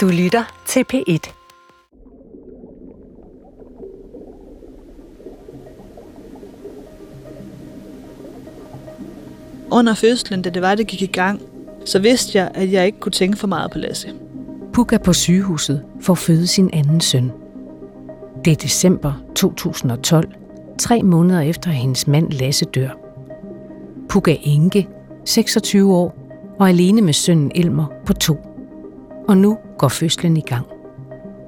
Du lytter til P1. Under fødslen, da det var, det gik i gang, så vidste jeg, at jeg ikke kunne tænke for meget på Lasse. Puk er på sygehuset for at føde sin anden søn. Det er december 2012, tre måneder efter at hendes mand Lasse dør. Puk er enke, 26 år, og alene med sønnen Elmer på to. Og nu går fødslen i gang.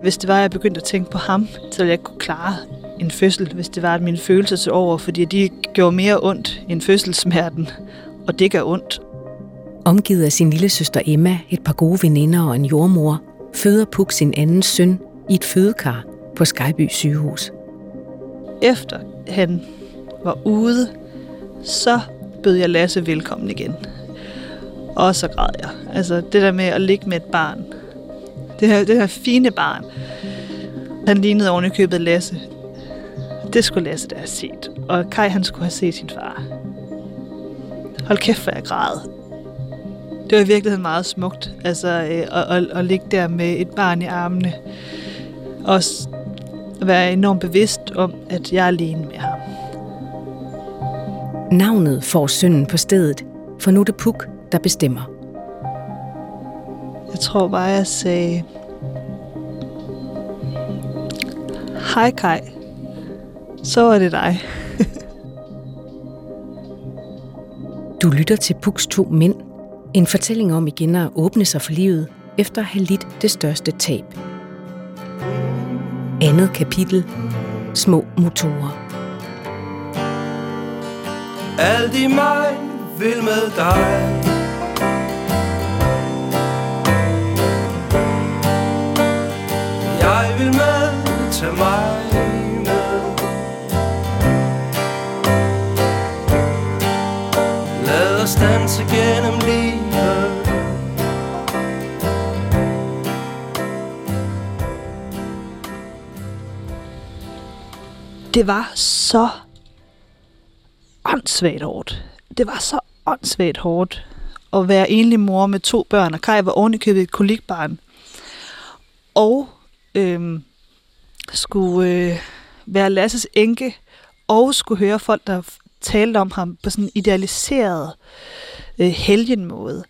Hvis det var, at jeg begyndte at tænke på ham, så ville jeg ikke kunne klare en fødsel, hvis det var, at mine følelser til over, fordi de gjorde mere ondt end fødselssmerten, og det gør ondt. Omgivet af sin lille søster Emma, et par gode veninder og en jordmor, føder Puk sin anden søn i et fødekar på Skyby sygehus. Efter han var ude, så bød jeg Lasse velkommen igen. Og så græd jeg. Altså det der med at ligge med et barn. Det her, det her fine barn. Han lignede oven i købet Lasse. Det skulle Lasse da have set. Og Kai han skulle have set sin far. Hold kæft, hvor jeg græd. Det var i virkeligheden meget smukt. Altså øh, at, at, at ligge der med et barn i armene. Og være enormt bevidst om, at jeg er alene med ham. Navnet får sønnen på stedet, for nu er det Puk, der bestemmer. Jeg tror bare, jeg sagde... Hej Kai. Så var det dig. Du lytter til Puks to mænd. En fortælling om igen at åbne sig for livet, efter at have lidt det største tab. Andet kapitel. Små motorer. Alt i mig vil med dig dig vil med, tag mig med Lad os danse gennem livet Det var så åndssvagt hårdt. Det var så åndssvagt hårdt at være enlig mor med to børn, og Kai var ovenikøbet et kolikbarn. Og øhm, skulle øh, være Lasses enke, og skulle høre folk, der talte om ham på sådan en idealiseret øh, helgenmåde.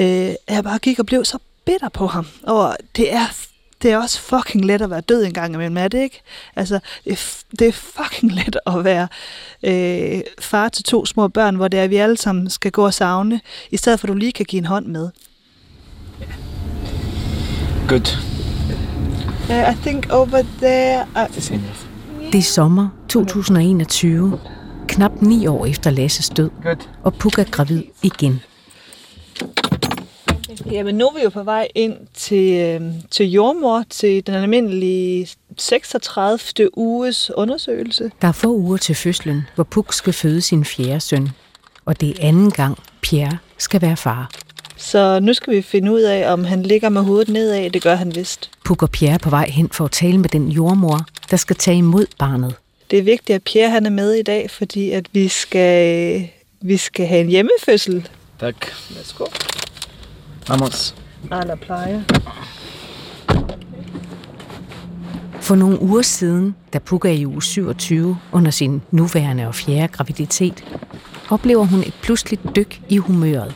Øh, jeg bare gik og blev så bitter på ham. Og det er, det er også fucking let at være død en gang imellem, er det ikke? Altså, det er, det er fucking let at være øh, far til to små børn, hvor det er, at vi alle sammen skal gå og savne, i stedet for at du lige kan give en hånd med. Good. Yeah, I think over there... Enough. Det er sommer 2021. Knap ni år efter Lasses død, og Puk er gravid igen. Jamen, nu er vi jo på vej ind til, øh, til jordmor, til den almindelige 36. uges undersøgelse. Der er få uger til fødslen, hvor Puk skal føde sin fjerde søn. Og det er anden gang, Pierre skal være far. Så nu skal vi finde ud af, om han ligger med hovedet nedad. Det gør han vist. Puk og Pierre er på vej hen for at tale med den jordmor, der skal tage imod barnet. Det er vigtigt, at Pierre han er med i dag, fordi at vi skal, vi skal have en hjemmefødsel. Tak. Værsgo. Vamos. Eller plejer. For nogle uger siden, da Puk er i uge 27 under sin nuværende og fjerde graviditet, oplever hun et pludseligt dyk i humøret.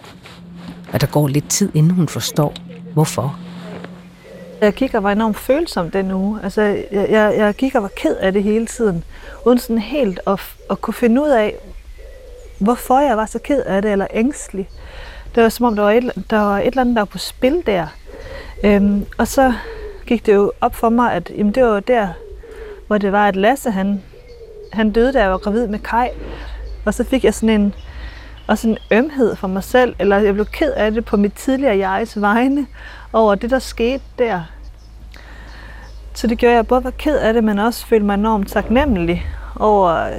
Og der går lidt tid, inden hun forstår, hvorfor. Jeg gik og var enormt følsom den uge. Altså, jeg, jeg, jeg gik og var ked af det hele tiden. Uden sådan helt at, at kunne finde ud af, hvorfor jeg var så ked af det, eller ængstelig. Det var som om, der var et, der var et eller andet, der var på spil der. Øhm, og så gik det jo op for mig, at jamen, det var jo der, hvor det var, at Lasse, han, han døde, da jeg var gravid med Kai. Og så fik jeg sådan en, også en ømhed for mig selv, eller jeg blev ked af det på mit tidligere jegs vegne, over det, der skete der. Så det gjorde, at jeg både var ked af det, men også følte mig enormt taknemmelig over,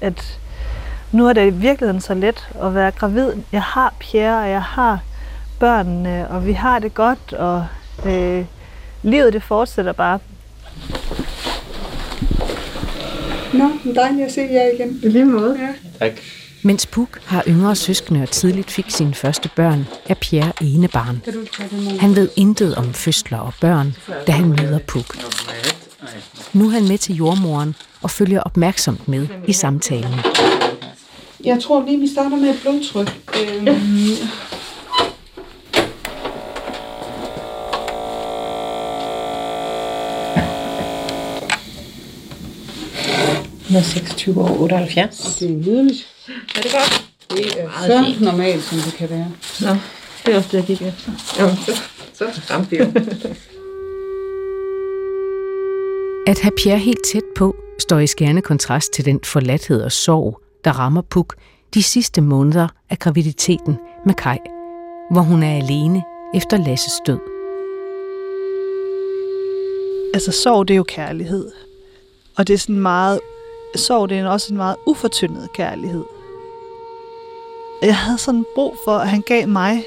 at nu er det i virkeligheden så let at være gravid. Jeg har Pierre, og jeg har børnene, og vi har det godt, og øh, livet det fortsætter bare. Nå, dejligt at se jer igen. I lige måde. Ja. Tak. Mens Puk har yngre søskende og tidligt fik sine første børn, er Pierre enebarn. Han ved intet om fødsler og børn, da han møder Puk. Nu er han med til jordmoren og følger opmærksomt med i samtalen. Jeg tror lige, vi starter med et blodtryk. Øhm, 126 år 78. det er nydeligt. Er det godt? Det er Meget så fint. normalt, som det kan være. Nå, det er også det, jeg gik efter. Jo, så, så ramte vi jo. At have Pierre helt tæt på, står i skærende kontrast til den forladthed og sorg, der rammer Puk de sidste måneder af graviditeten med Kai, hvor hun er alene efter Lasses død. Altså sorg, det er jo kærlighed. Og det er sådan meget... Sorg, det er også en meget ufortyndet kærlighed. Jeg havde sådan brug for, at han gav mig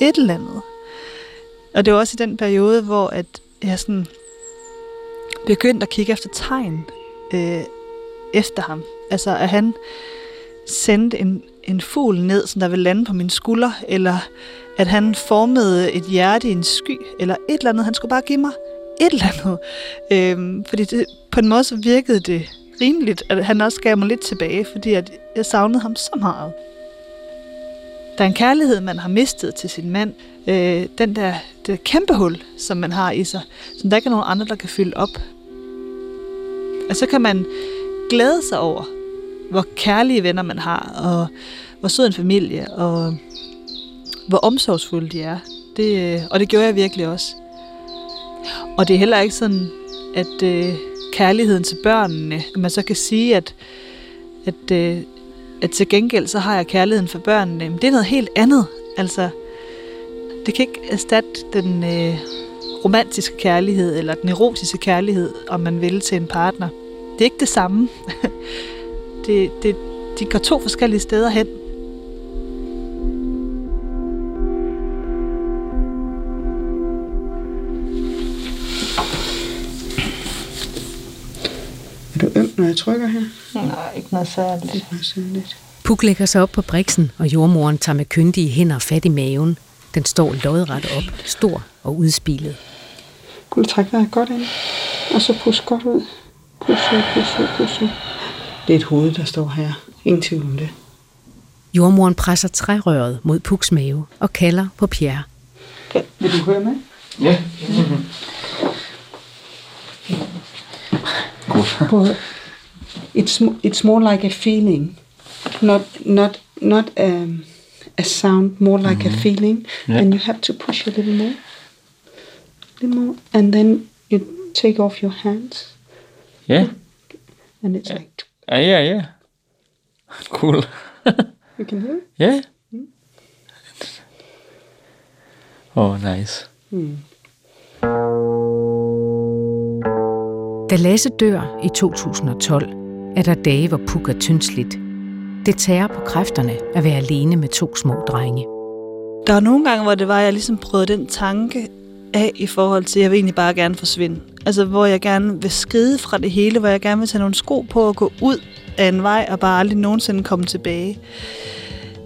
et eller andet. Og det var også i den periode, hvor at jeg sådan begyndte at kigge efter tegn øh, efter ham. Altså, at han sendte en, en fugl ned, som der ville lande på min skulder, eller at han formede et hjerte i en sky, eller et eller andet. Han skulle bare give mig et eller andet. Øh, fordi det, på en måde så virkede det rimeligt, at han også gav mig lidt tilbage, fordi at jeg savnede ham så meget. Der er en kærlighed, man har mistet til sin mand. Øh, den der, det kæmpe hul, som man har i sig, som der ikke er nogen andre, der kan fylde op. Og så kan man glæde sig over, hvor kærlige venner man har, og hvor sød en familie, og hvor omsorgsfulde de er. Det, øh, og det gjorde jeg virkelig også. Og det er heller ikke sådan, at øh, kærligheden til børnene, at man så kan sige, at, at, øh, at til gengæld så har jeg kærligheden for børnene. Men det er noget helt andet. Altså, det kan ikke erstatte den øh, romantiske kærlighed, eller den erotiske kærlighed, om man vil, til en partner. Det er ikke det samme. det, det, de går to forskellige steder hen. Jeg trykker her? Nej, ikke noget særligt. Er sådan lidt. Puk lægger sig op på briksen, og jordmoren tager med kyndige hænder fat i maven. Den står lodret op, stor og udspilet. Kunne du trække vejret godt ind? Og så pus godt ud. Pus ud, pus ud, pus ud. Det er et hoved, der står her. Ingen tvivl om det. Jordmoren presser trærøret mod Puks mave og kalder på Pierre. Okay. Vil du høre med? Ja. Prøv at- It's, mo- it's more like a feeling. Not, not, not um, a sound, more like mm-hmm. a feeling. Yeah. And you have to push a little more. little more. And then you take off your hands. Yeah. And it's like, Uh, yeah, yeah. Cool. you can hear it? yeah. Oh, nice. Da Lasse dør i 2012, er der dage, hvor Puk er tyndsligt. Det tærer på kræfterne at være alene med to små drenge. Der var nogle gange, hvor det var, at jeg ligesom prøvede den tanke af i forhold til, at jeg vil egentlig bare gerne forsvinde. Altså, hvor jeg gerne vil skride fra det hele, hvor jeg gerne vil tage nogle sko på og gå ud af en vej og bare aldrig nogensinde komme tilbage.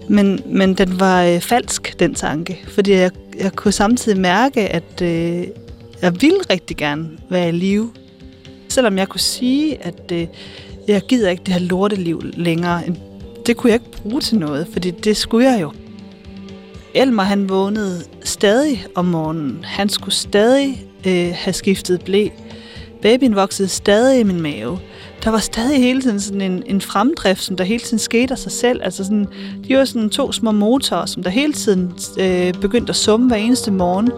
Men, men den var øh, falsk, den tanke. Fordi jeg, jeg kunne samtidig mærke, at øh, jeg ville rigtig gerne være i live. Selvom jeg kunne sige, at øh, jeg gider ikke det her lorteliv længere. Det kunne jeg ikke bruge til noget, fordi det skulle jeg jo. Elmer han vågnede stadig om morgenen. Han skulle stadig øh, have skiftet blæ. Babyen voksede stadig i min mave. Der var stadig hele tiden sådan en, en fremdrift, som der hele tiden skete af sig selv. Altså sådan, de var sådan to små motorer, som der hele tiden øh, begyndte at summe hver eneste morgen.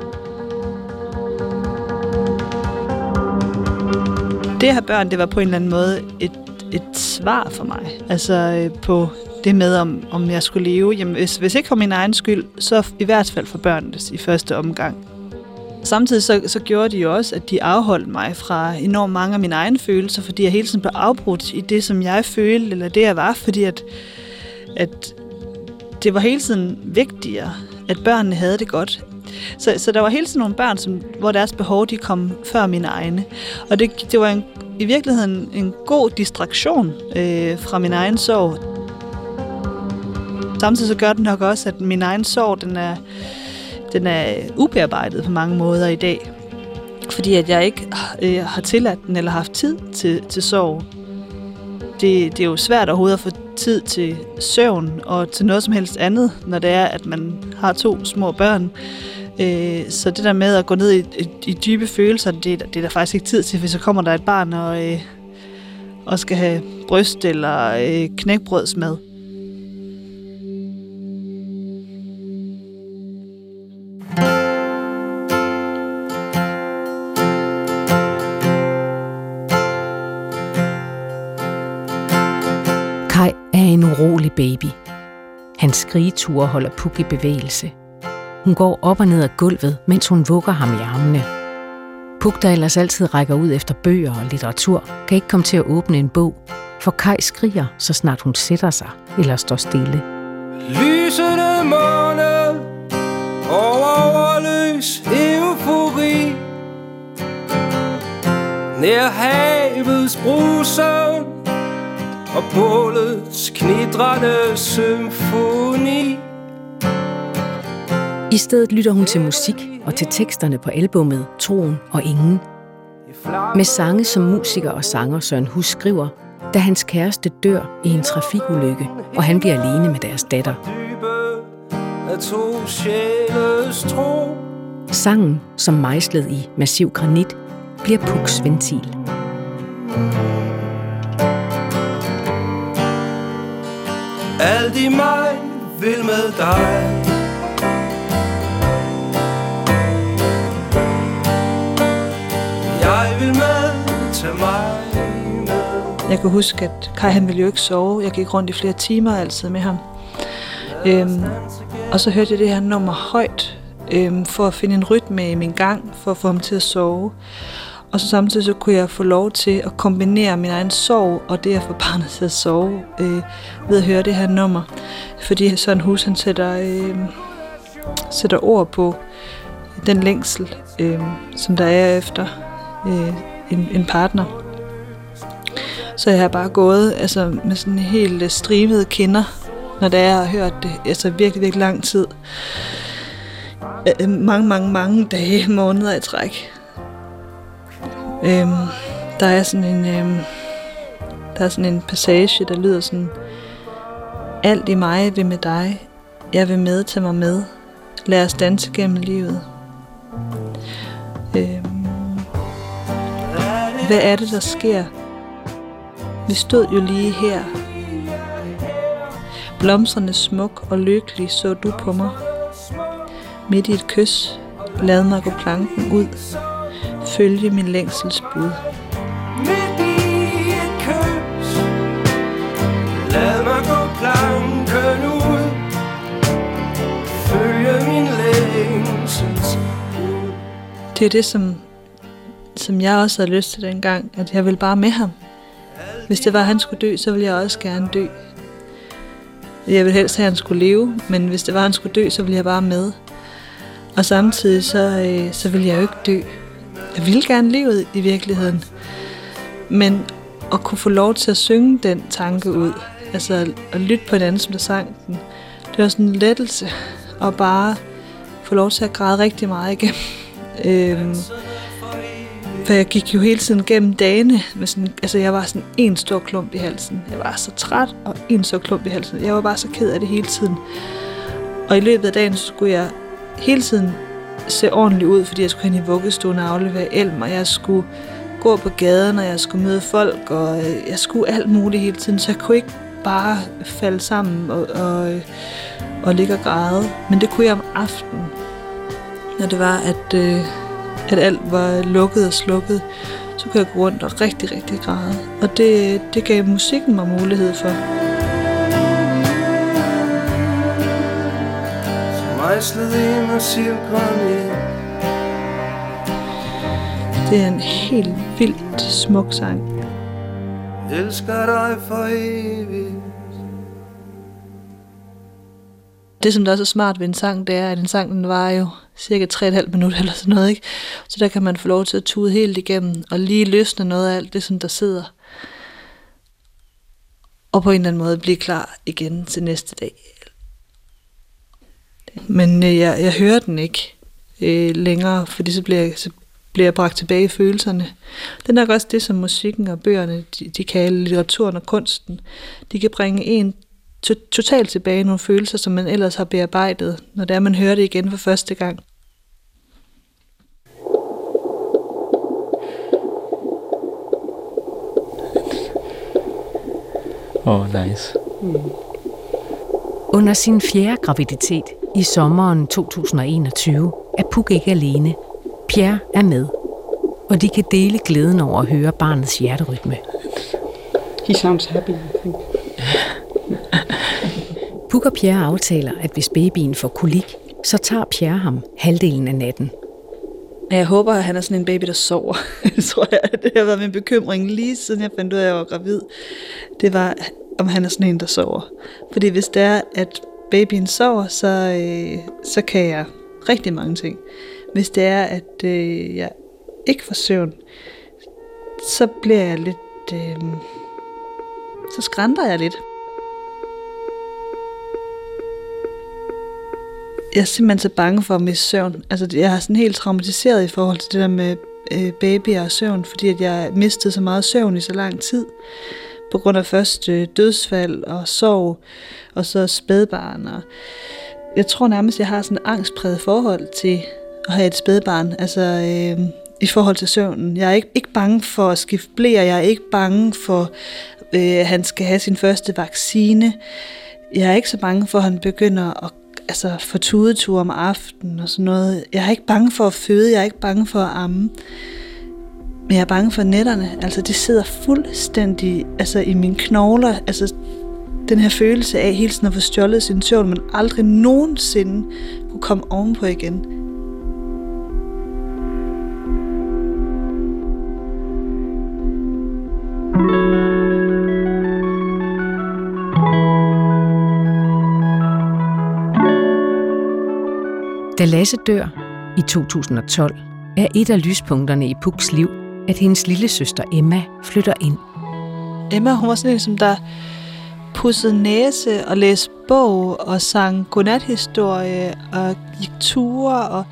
Det at have børn, det var på en eller anden måde et, et svar for mig. Altså øh, på det med, om, om jeg skulle leve. Jamen, hvis, hvis ikke for min egen skyld, så i hvert fald for børnenes i første omgang. Samtidig så, så gjorde de jo også, at de afholdt mig fra enormt mange af mine egne følelser, fordi jeg hele tiden blev afbrudt i det, som jeg følte, eller det, jeg var, fordi at, at det var hele tiden vigtigere, at børnene havde det godt. Så, så der var hele tiden nogle børn, som, hvor deres behov de kom før mine egne. Og det, det var en, i virkeligheden en god distraktion øh, fra min egen sorg. samtidig så gør den nok også, at min egen sorg, den er, den er ubearbejdet på mange måder i dag. Fordi at jeg ikke øh, har tilladt den eller haft tid til, til sorg. Det, det er jo svært overhovedet at få tid til søvn og til noget som helst andet, når det er, at man har to små børn. Øh, så det der med at gå ned i, i, i dybe følelser, det, det er der faktisk ikke tid til, hvis så kommer der et barn og, øh, og skal have bryst eller øh, knækbrødsmad. Kai er en urolig baby. Hans skrigeture holder Puk i bevægelse. Hun går op og ned ad gulvet, mens hun vugger ham i armene. Puk, der ellers altid rækker ud efter bøger og litteratur, kan ikke komme til at åbne en bog, for Kai skriger, så snart hun sætter sig eller står stille. Lysende måne over overløs eufori Nær havets brusen og bålets knitrende symfoni i stedet lytter hun til musik og til teksterne på albummet Troen og Ingen. Med sange, som musiker og sanger Søren Hus skriver, da hans kæreste dør i en trafikulykke, og han bliver alene med deres datter. Sangen, som mejslet i massiv granit, bliver Puks ventil. Alt i mig vil med dig vil med, tag mig med Jeg kan huske, at Kai han ville jo ikke sove. Jeg gik rundt i flere timer altid med ham. Øhm, og så hørte jeg det her nummer højt, øhm, for at finde en rytme i min gang, for at få ham til at sove. Og så samtidig så kunne jeg få lov til at kombinere min egen sorg og det at få barnet til at sove øh, ved at høre det her nummer. Fordi Søren Hus han sætter, øh, sætter ord på den længsel, øh, som der er efter øh, en, en partner. Så jeg har bare gået altså, med sådan helt øh, strimede kinder, når det er, jeg har hørt det altså virkelig, virkelig lang tid. Øh, mange, mange, mange dage, måneder i træk. Øh, der er sådan en Øh, der er sådan en passage, der lyder sådan Alt i mig vil med dig, jeg vil med tage mig med. Lad os danse gennem livet. Hvad er det, der sker? Vi stod jo lige her. Blomsterne smuk og lykkelig så du på mig. Midt i et kys, lad mig gå planken ud. Følge min længselsbud. midt i et kys Lad mig gå planken ud Følge min længsels Det er det, som, som jeg også havde lyst til dengang, at jeg ville bare med ham. Hvis det var, at han skulle dø, så ville jeg også gerne dø. Jeg ville helst have, at han skulle leve, men hvis det var, at han skulle dø, så ville jeg bare med. Og samtidig så, øh, så ville jeg jo ikke dø. Jeg ville gerne leve i virkeligheden. Men at kunne få lov til at synge den tanke ud, altså at lytte på en anden, som der sang den, det var sådan en lettelse. at bare få lov til at græde rigtig meget igennem. Øhm, for jeg gik jo hele tiden gennem dagene med sådan, altså jeg var sådan en stor klump i halsen. Jeg var så træt og en stor klump i halsen. Jeg var bare så ked af det hele tiden. Og i løbet af dagen så skulle jeg hele tiden se ordentligt ud, fordi jeg skulle hen i vuggestuen og aflevere elm, og jeg skulle gå på gaden, og jeg skulle møde folk, og øh, jeg skulle alt muligt hele tiden, så jeg kunne ikke bare falde sammen og, og, øh, og ligge og græde. Men det kunne jeg om aftenen, når det var, at, øh, at alt var lukket og slukket, så kunne jeg gå rundt og rigtig, rigtig græde. Og det, det gav musikken mig mulighed for. Mejslet i massiv Det er en helt vildt smuk sang. Elsker dig for evigt Det, som der er så smart ved en sang, det er, at en sang den var jo cirka 3,5 minutter eller sådan noget, ikke? Så der kan man få lov til at tude helt igennem og lige løsne noget af alt det, som der sidder. Og på en eller anden måde blive klar igen til næste dag. Men øh, jeg, jeg hører den ikke øh, længere, fordi så bliver, jeg, så bliver jeg bragt tilbage i følelserne. Det er nok også det, som musikken og bøgerne, de, de kan litteraturen og kunsten. De kan bringe en to- totalt tilbage i nogle følelser, som man ellers har bearbejdet, når det er, man hører det igen for første gang. Oh, nice. Under sin fjerde graviditet i sommeren 2021 er Puk ikke alene. Pierre er med, og de kan dele glæden over at høre barnets hjerterytme. He sounds happy, I think. Puk og Pierre aftaler, at hvis babyen får kolik, så tager Pierre ham halvdelen af natten. Jeg håber, at han er sådan en baby, der sover. det tror jeg, det har været min bekymring lige siden jeg fandt ud af, at jeg var gravid. Det var, om han er sådan en, der sover. Fordi hvis det er, at babyen sover, så, øh, så kan jeg rigtig mange ting. Hvis det er, at øh, jeg ikke får søvn, så bliver jeg lidt... Øh, så skrænter jeg lidt. Jeg er simpelthen så bange for at miste søvn. Altså, jeg er sådan helt traumatiseret i forhold til det der med øh, babyer og søvn, fordi at jeg mistede så meget søvn i så lang tid. På grund af først øh, dødsfald og sorg, og så spædbarn. Og jeg tror nærmest, jeg har sådan et angstpræget forhold til at have et spædbarn. Altså, øh, i forhold til søvnen. Jeg er ikke, ikke bange for at skifte blære. Jeg er ikke bange for, øh, at han skal have sin første vaccine. Jeg er ikke så bange for, at han begynder at altså, få tudetur om aftenen og sådan noget. Jeg er ikke bange for at føde, jeg er ikke bange for at amme. Men jeg er bange for nætterne. Altså, det sidder fuldstændig altså, i mine knogler. Altså, den her følelse af hele tiden at få stjålet sin søvn, men aldrig nogensinde kunne komme ovenpå igen. Da Lasse dør i 2012, er et af lyspunkterne i Puks liv, at hendes lille søster Emma flytter ind. Emma, hun var sådan en, som der pussede næse og læste bog og sang godnathistorie og gik ture, og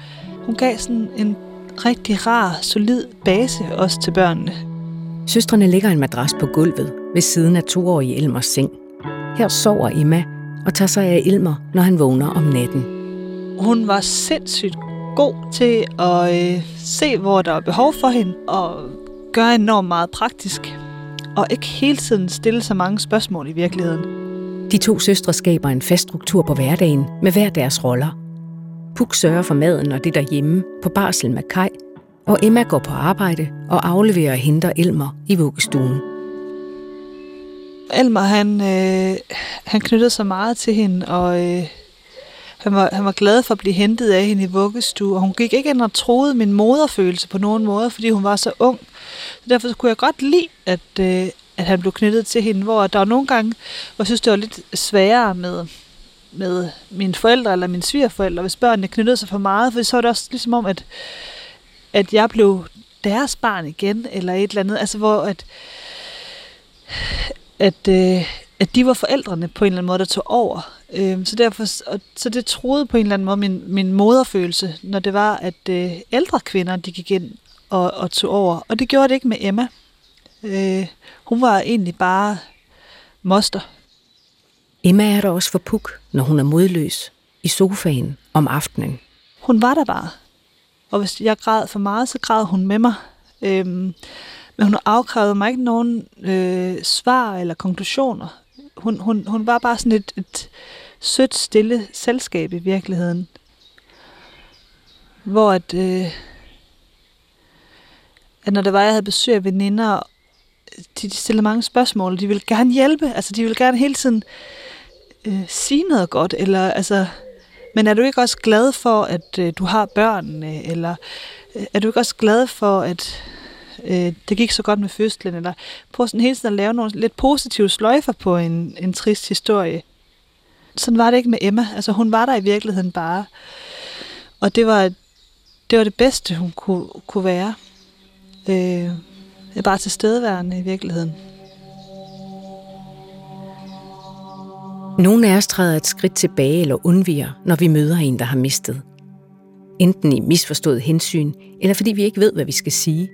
hun gav sådan en rigtig rar, solid base også til børnene. Søstrene lægger en madras på gulvet ved siden af toårige Elmers seng. Her sover Emma og tager sig af Elmer, når han vågner om natten. Hun var sindssygt god til at øh, se, hvor der er behov for hende, og gøre enormt meget praktisk. Og ikke hele tiden stille så mange spørgsmål i virkeligheden. De to søstre skaber en fast struktur på hverdagen med hver deres roller. Puk sørger for maden og det derhjemme på barsel med Kai, og Emma går på arbejde og afleverer og henter Elmer i vuggestuen. Elmer, han, øh, han knyttede sig meget til hende, og øh, han, var, han var glad for at blive hentet af hende i vuggestue, og hun gik ikke ind og troede min moderfølelse på nogen måde, fordi hun var så ung. Så derfor kunne jeg godt lide, at, øh, at han blev knyttet til hende, hvor der var nogle gange, hvor jeg synes, det var lidt sværere med, med mine forældre eller mine svigerforældre, hvis børnene knyttede sig for meget, for så var det også ligesom om, at, at jeg blev deres barn igen, eller et eller andet, altså hvor at, at, øh, at de var forældrene på en eller anden måde, der tog over. Øh, så, derfor, og, så det troede på en eller anden måde min, min moderfølelse, når det var, at øh, ældre kvinder, de gik ind og, og tog over. Og det gjorde det ikke med Emma. Øh, hun var egentlig bare moster. Emma er der også for Puk, når hun er modløs i sofaen om aftenen. Hun var der bare. Og hvis jeg græd for meget, så græd hun med mig. Øhm, men hun afkrævede mig ikke nogen øh, svar eller konklusioner. Hun, hun, hun var bare sådan et, et sødt, stille selskab i virkeligheden. Hvor at, øh, at når det var, jeg havde besøg af veninder, de, de stillede mange spørgsmål, de ville gerne hjælpe. Altså, de ville gerne hele tiden øh, sige noget godt, eller altså... Men er du ikke også glad for, at øh, du har børnene, eller øh, er du ikke også glad for, at øh, det gik så godt med fødslen, eller prøv sådan hele tiden at lave nogle lidt positive sløjfer på en, en trist historie. Sådan var det ikke med Emma. Altså hun var der i virkeligheden bare. Og det var det, var det bedste, hun kunne, kunne være. Øh, bare til stedværende i virkeligheden. Nogle af os træder et skridt tilbage eller undviger, når vi møder en, der har mistet. Enten i misforstået hensyn, eller fordi vi ikke ved, hvad vi skal sige.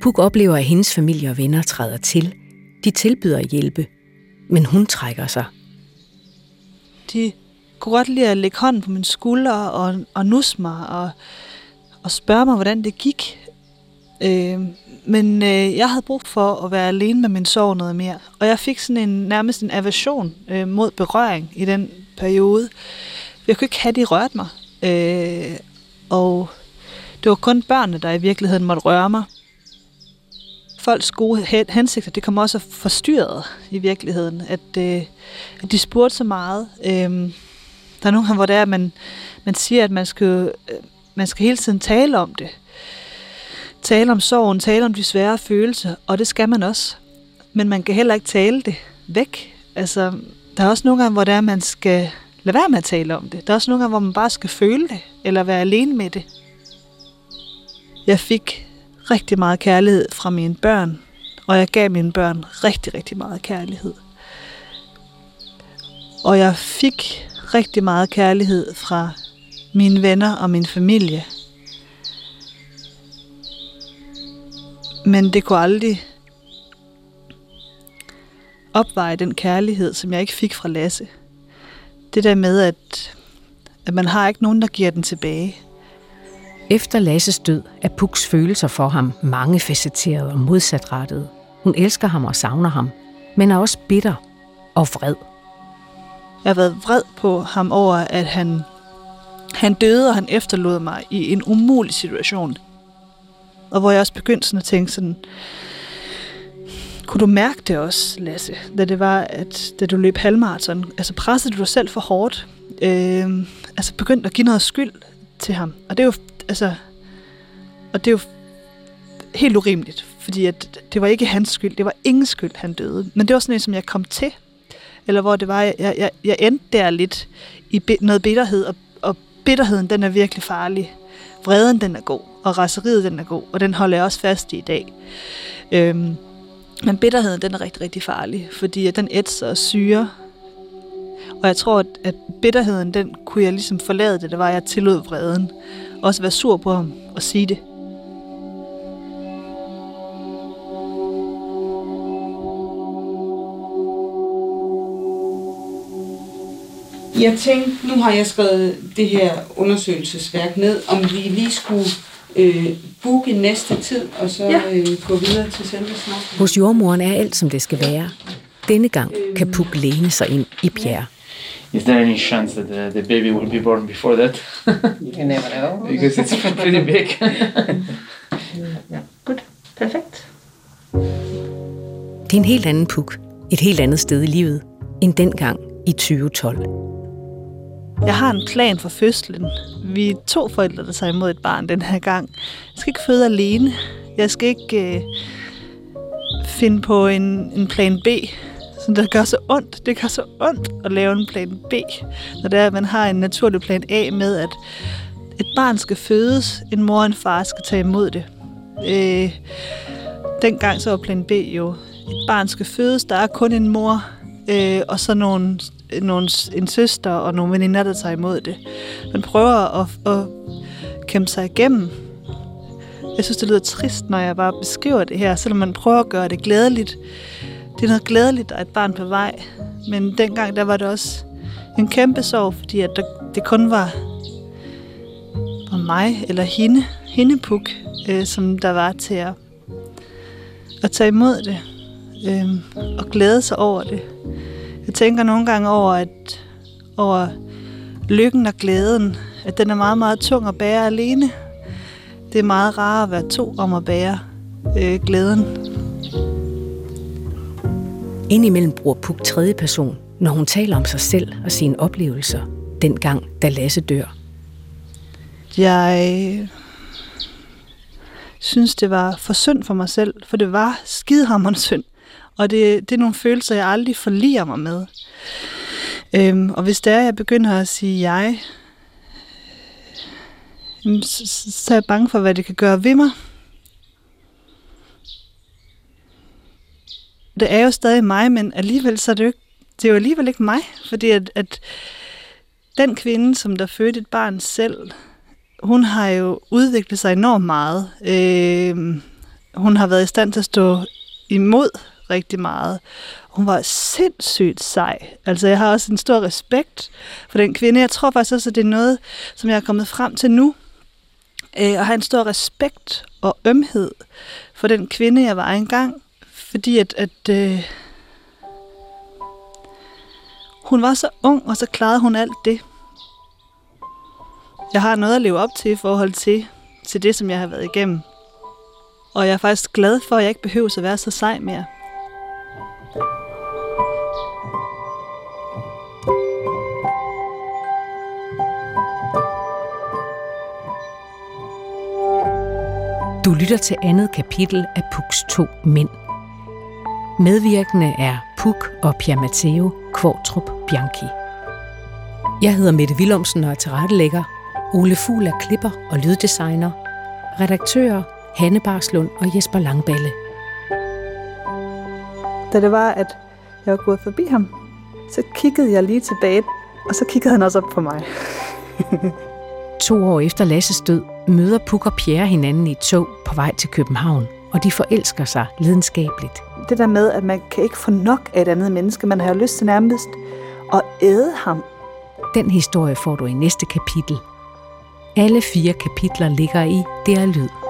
Puk oplever, at hendes familie og venner træder til. De tilbyder at hjælpe, men hun trækker sig. De kunne godt lide at lægge hånden på min skulder og, og nusse mig og, og spørge mig, hvordan det gik. Øh, men øh, jeg havde brug for at være alene med min sorg noget mere. Og jeg fik sådan en nærmest en aversion øh, mod berøring i den periode. Jeg kunne ikke have, de rørte mig. Øh, og det var kun børnene, der i virkeligheden måtte røre mig. Folks gode hensigter, det kom også forstyrret i virkeligheden. At, øh, at de spurgte så meget. Øh, der er nogle gange, hvor det er, at man, man siger, at man skal, øh, man skal hele tiden tale om det tale om sorgen, tale om de svære følelser, og det skal man også. Men man kan heller ikke tale det væk. Altså, der er også nogle gange, hvor det er, man skal lade være med at tale om det. Der er også nogle gange, hvor man bare skal føle det, eller være alene med det. Jeg fik rigtig meget kærlighed fra mine børn, og jeg gav mine børn rigtig, rigtig meget kærlighed. Og jeg fik rigtig meget kærlighed fra mine venner og min familie. Men det kunne aldrig opveje den kærlighed, som jeg ikke fik fra Lasse. Det der med, at, at man har ikke nogen, der giver den tilbage. Efter Lasses død er Puks følelser for ham mangefacetteret og modsatrettede. Hun elsker ham og savner ham, men er også bitter og vred. Jeg har været vred på ham over, at han, han døde, og han efterlod mig i en umulig situation – og hvor jeg også begyndte sådan at tænke sådan, kunne du mærke det også, Lasse, da det var, at da du løb halvmarathon, altså pressede du dig selv for hårdt, øh, altså begyndte at give noget skyld til ham. Og det er jo, altså, og det er jo helt urimeligt, fordi at det var ikke hans skyld, det var ingen skyld, han døde. Men det var sådan en, som jeg kom til, eller hvor det var, jeg, jeg, jeg endte der lidt i noget bitterhed, og, og bitterheden, den er virkelig farlig. Vreden, den er god og raseriet den er god, og den holder jeg også fast i i dag. Øhm, men bitterheden, den er rigtig, rigtig farlig, fordi at den ætser og syrer. Og jeg tror, at, at bitterheden, den kunne jeg ligesom forlade det, det var, at jeg tillod vreden. Også være sur på ham og sige det. Jeg tænkte, nu har jeg skrevet det her undersøgelsesværk ned, om vi lige skulle øh, booke næste tid, og så ja. øh, gå videre til selve snakken. Hos jordmoren er alt, som det skal være. Denne gang kan Puk læne sig ind i Pierre. Is there any chance that the, the baby will be born before that? you never know. Because it's pretty big. yeah, good. Perfect. Det er en helt anden Puk, et helt andet sted i livet, end dengang i 2012. Jeg har en plan for fødslen. Vi er to forældre, der tager imod et barn den her gang. Jeg skal ikke føde alene. Jeg skal ikke øh, finde på en, en plan B, så det gør så ondt. Det gør så ondt at lave en plan B, når det er, at man har en naturlig plan A med, at et barn skal fødes, en mor og en far skal tage imod det. Øh, dengang så var plan B jo, et barn skal fødes, der er kun en mor, øh, og så nogle nogle, en søster og nogle veninder, der tager imod det. Man prøver at, at kæmpe sig igennem. Jeg synes, det lyder trist, når jeg bare beskriver det her, selvom man prøver at gøre det glædeligt. Det er noget glædeligt, der er et barn på vej. Men dengang, der var det også en kæmpe sorg, fordi at der, det kun var, var mig eller hende, hende Puk, øh, som der var til at, at tage imod det øh, og glæde sig over det. Jeg tænker nogle gange over, at over lykken og glæden, at den er meget, meget tung at bære alene. Det er meget rart at være to om at bære øh, glæden. Indimellem bruger Puk tredje person, når hun taler om sig selv og sine oplevelser, dengang da Lasse dør. Jeg øh, synes, det var for synd for mig selv, for det var skidehammerende synd. Og det, det er nogle følelser, jeg aldrig forliger mig med. Øhm, og hvis det er, jeg begynder at sige jeg, mm, så, så er jeg bange for, hvad det kan gøre ved mig. Det er jo stadig mig, men alligevel så er det jo ikke, det er jo alligevel ikke mig, fordi at, at den kvinde, som der fødte et barn selv, hun har jo udviklet sig enormt meget. Øh, hun har været i stand til at stå imod rigtig meget. Hun var sindssygt sej. Altså, jeg har også en stor respekt for den kvinde. Jeg tror faktisk også, at det er noget, som jeg er kommet frem til nu. Øh, og have en stor respekt og ømhed for den kvinde, jeg var engang. Fordi at, at øh, hun var så ung, og så klarede hun alt det. Jeg har noget at leve op til i forhold til, til det, som jeg har været igennem. Og jeg er faktisk glad for, at jeg ikke behøver at være så sej mere. Du lytter til andet kapitel af Puks to mænd. Medvirkende er Puk og Pia Matteo Kvartrup Bianchi. Jeg hedder Mette Willumsen og er tilrettelægger. Ole Fugl er klipper og lyddesigner. Redaktører Hanne Barslund og Jesper Langballe. Da det var, at jeg var gået forbi ham, så kiggede jeg lige tilbage, og så kiggede han også op på mig. To år efter Lasses død møder Puk og Pierre hinanden i et tog på vej til København, og de forelsker sig lidenskabeligt. Det der med, at man kan ikke få nok af et andet menneske, man har lyst til nærmest at æde ham. Den historie får du i næste kapitel. Alle fire kapitler ligger i Det er lyd.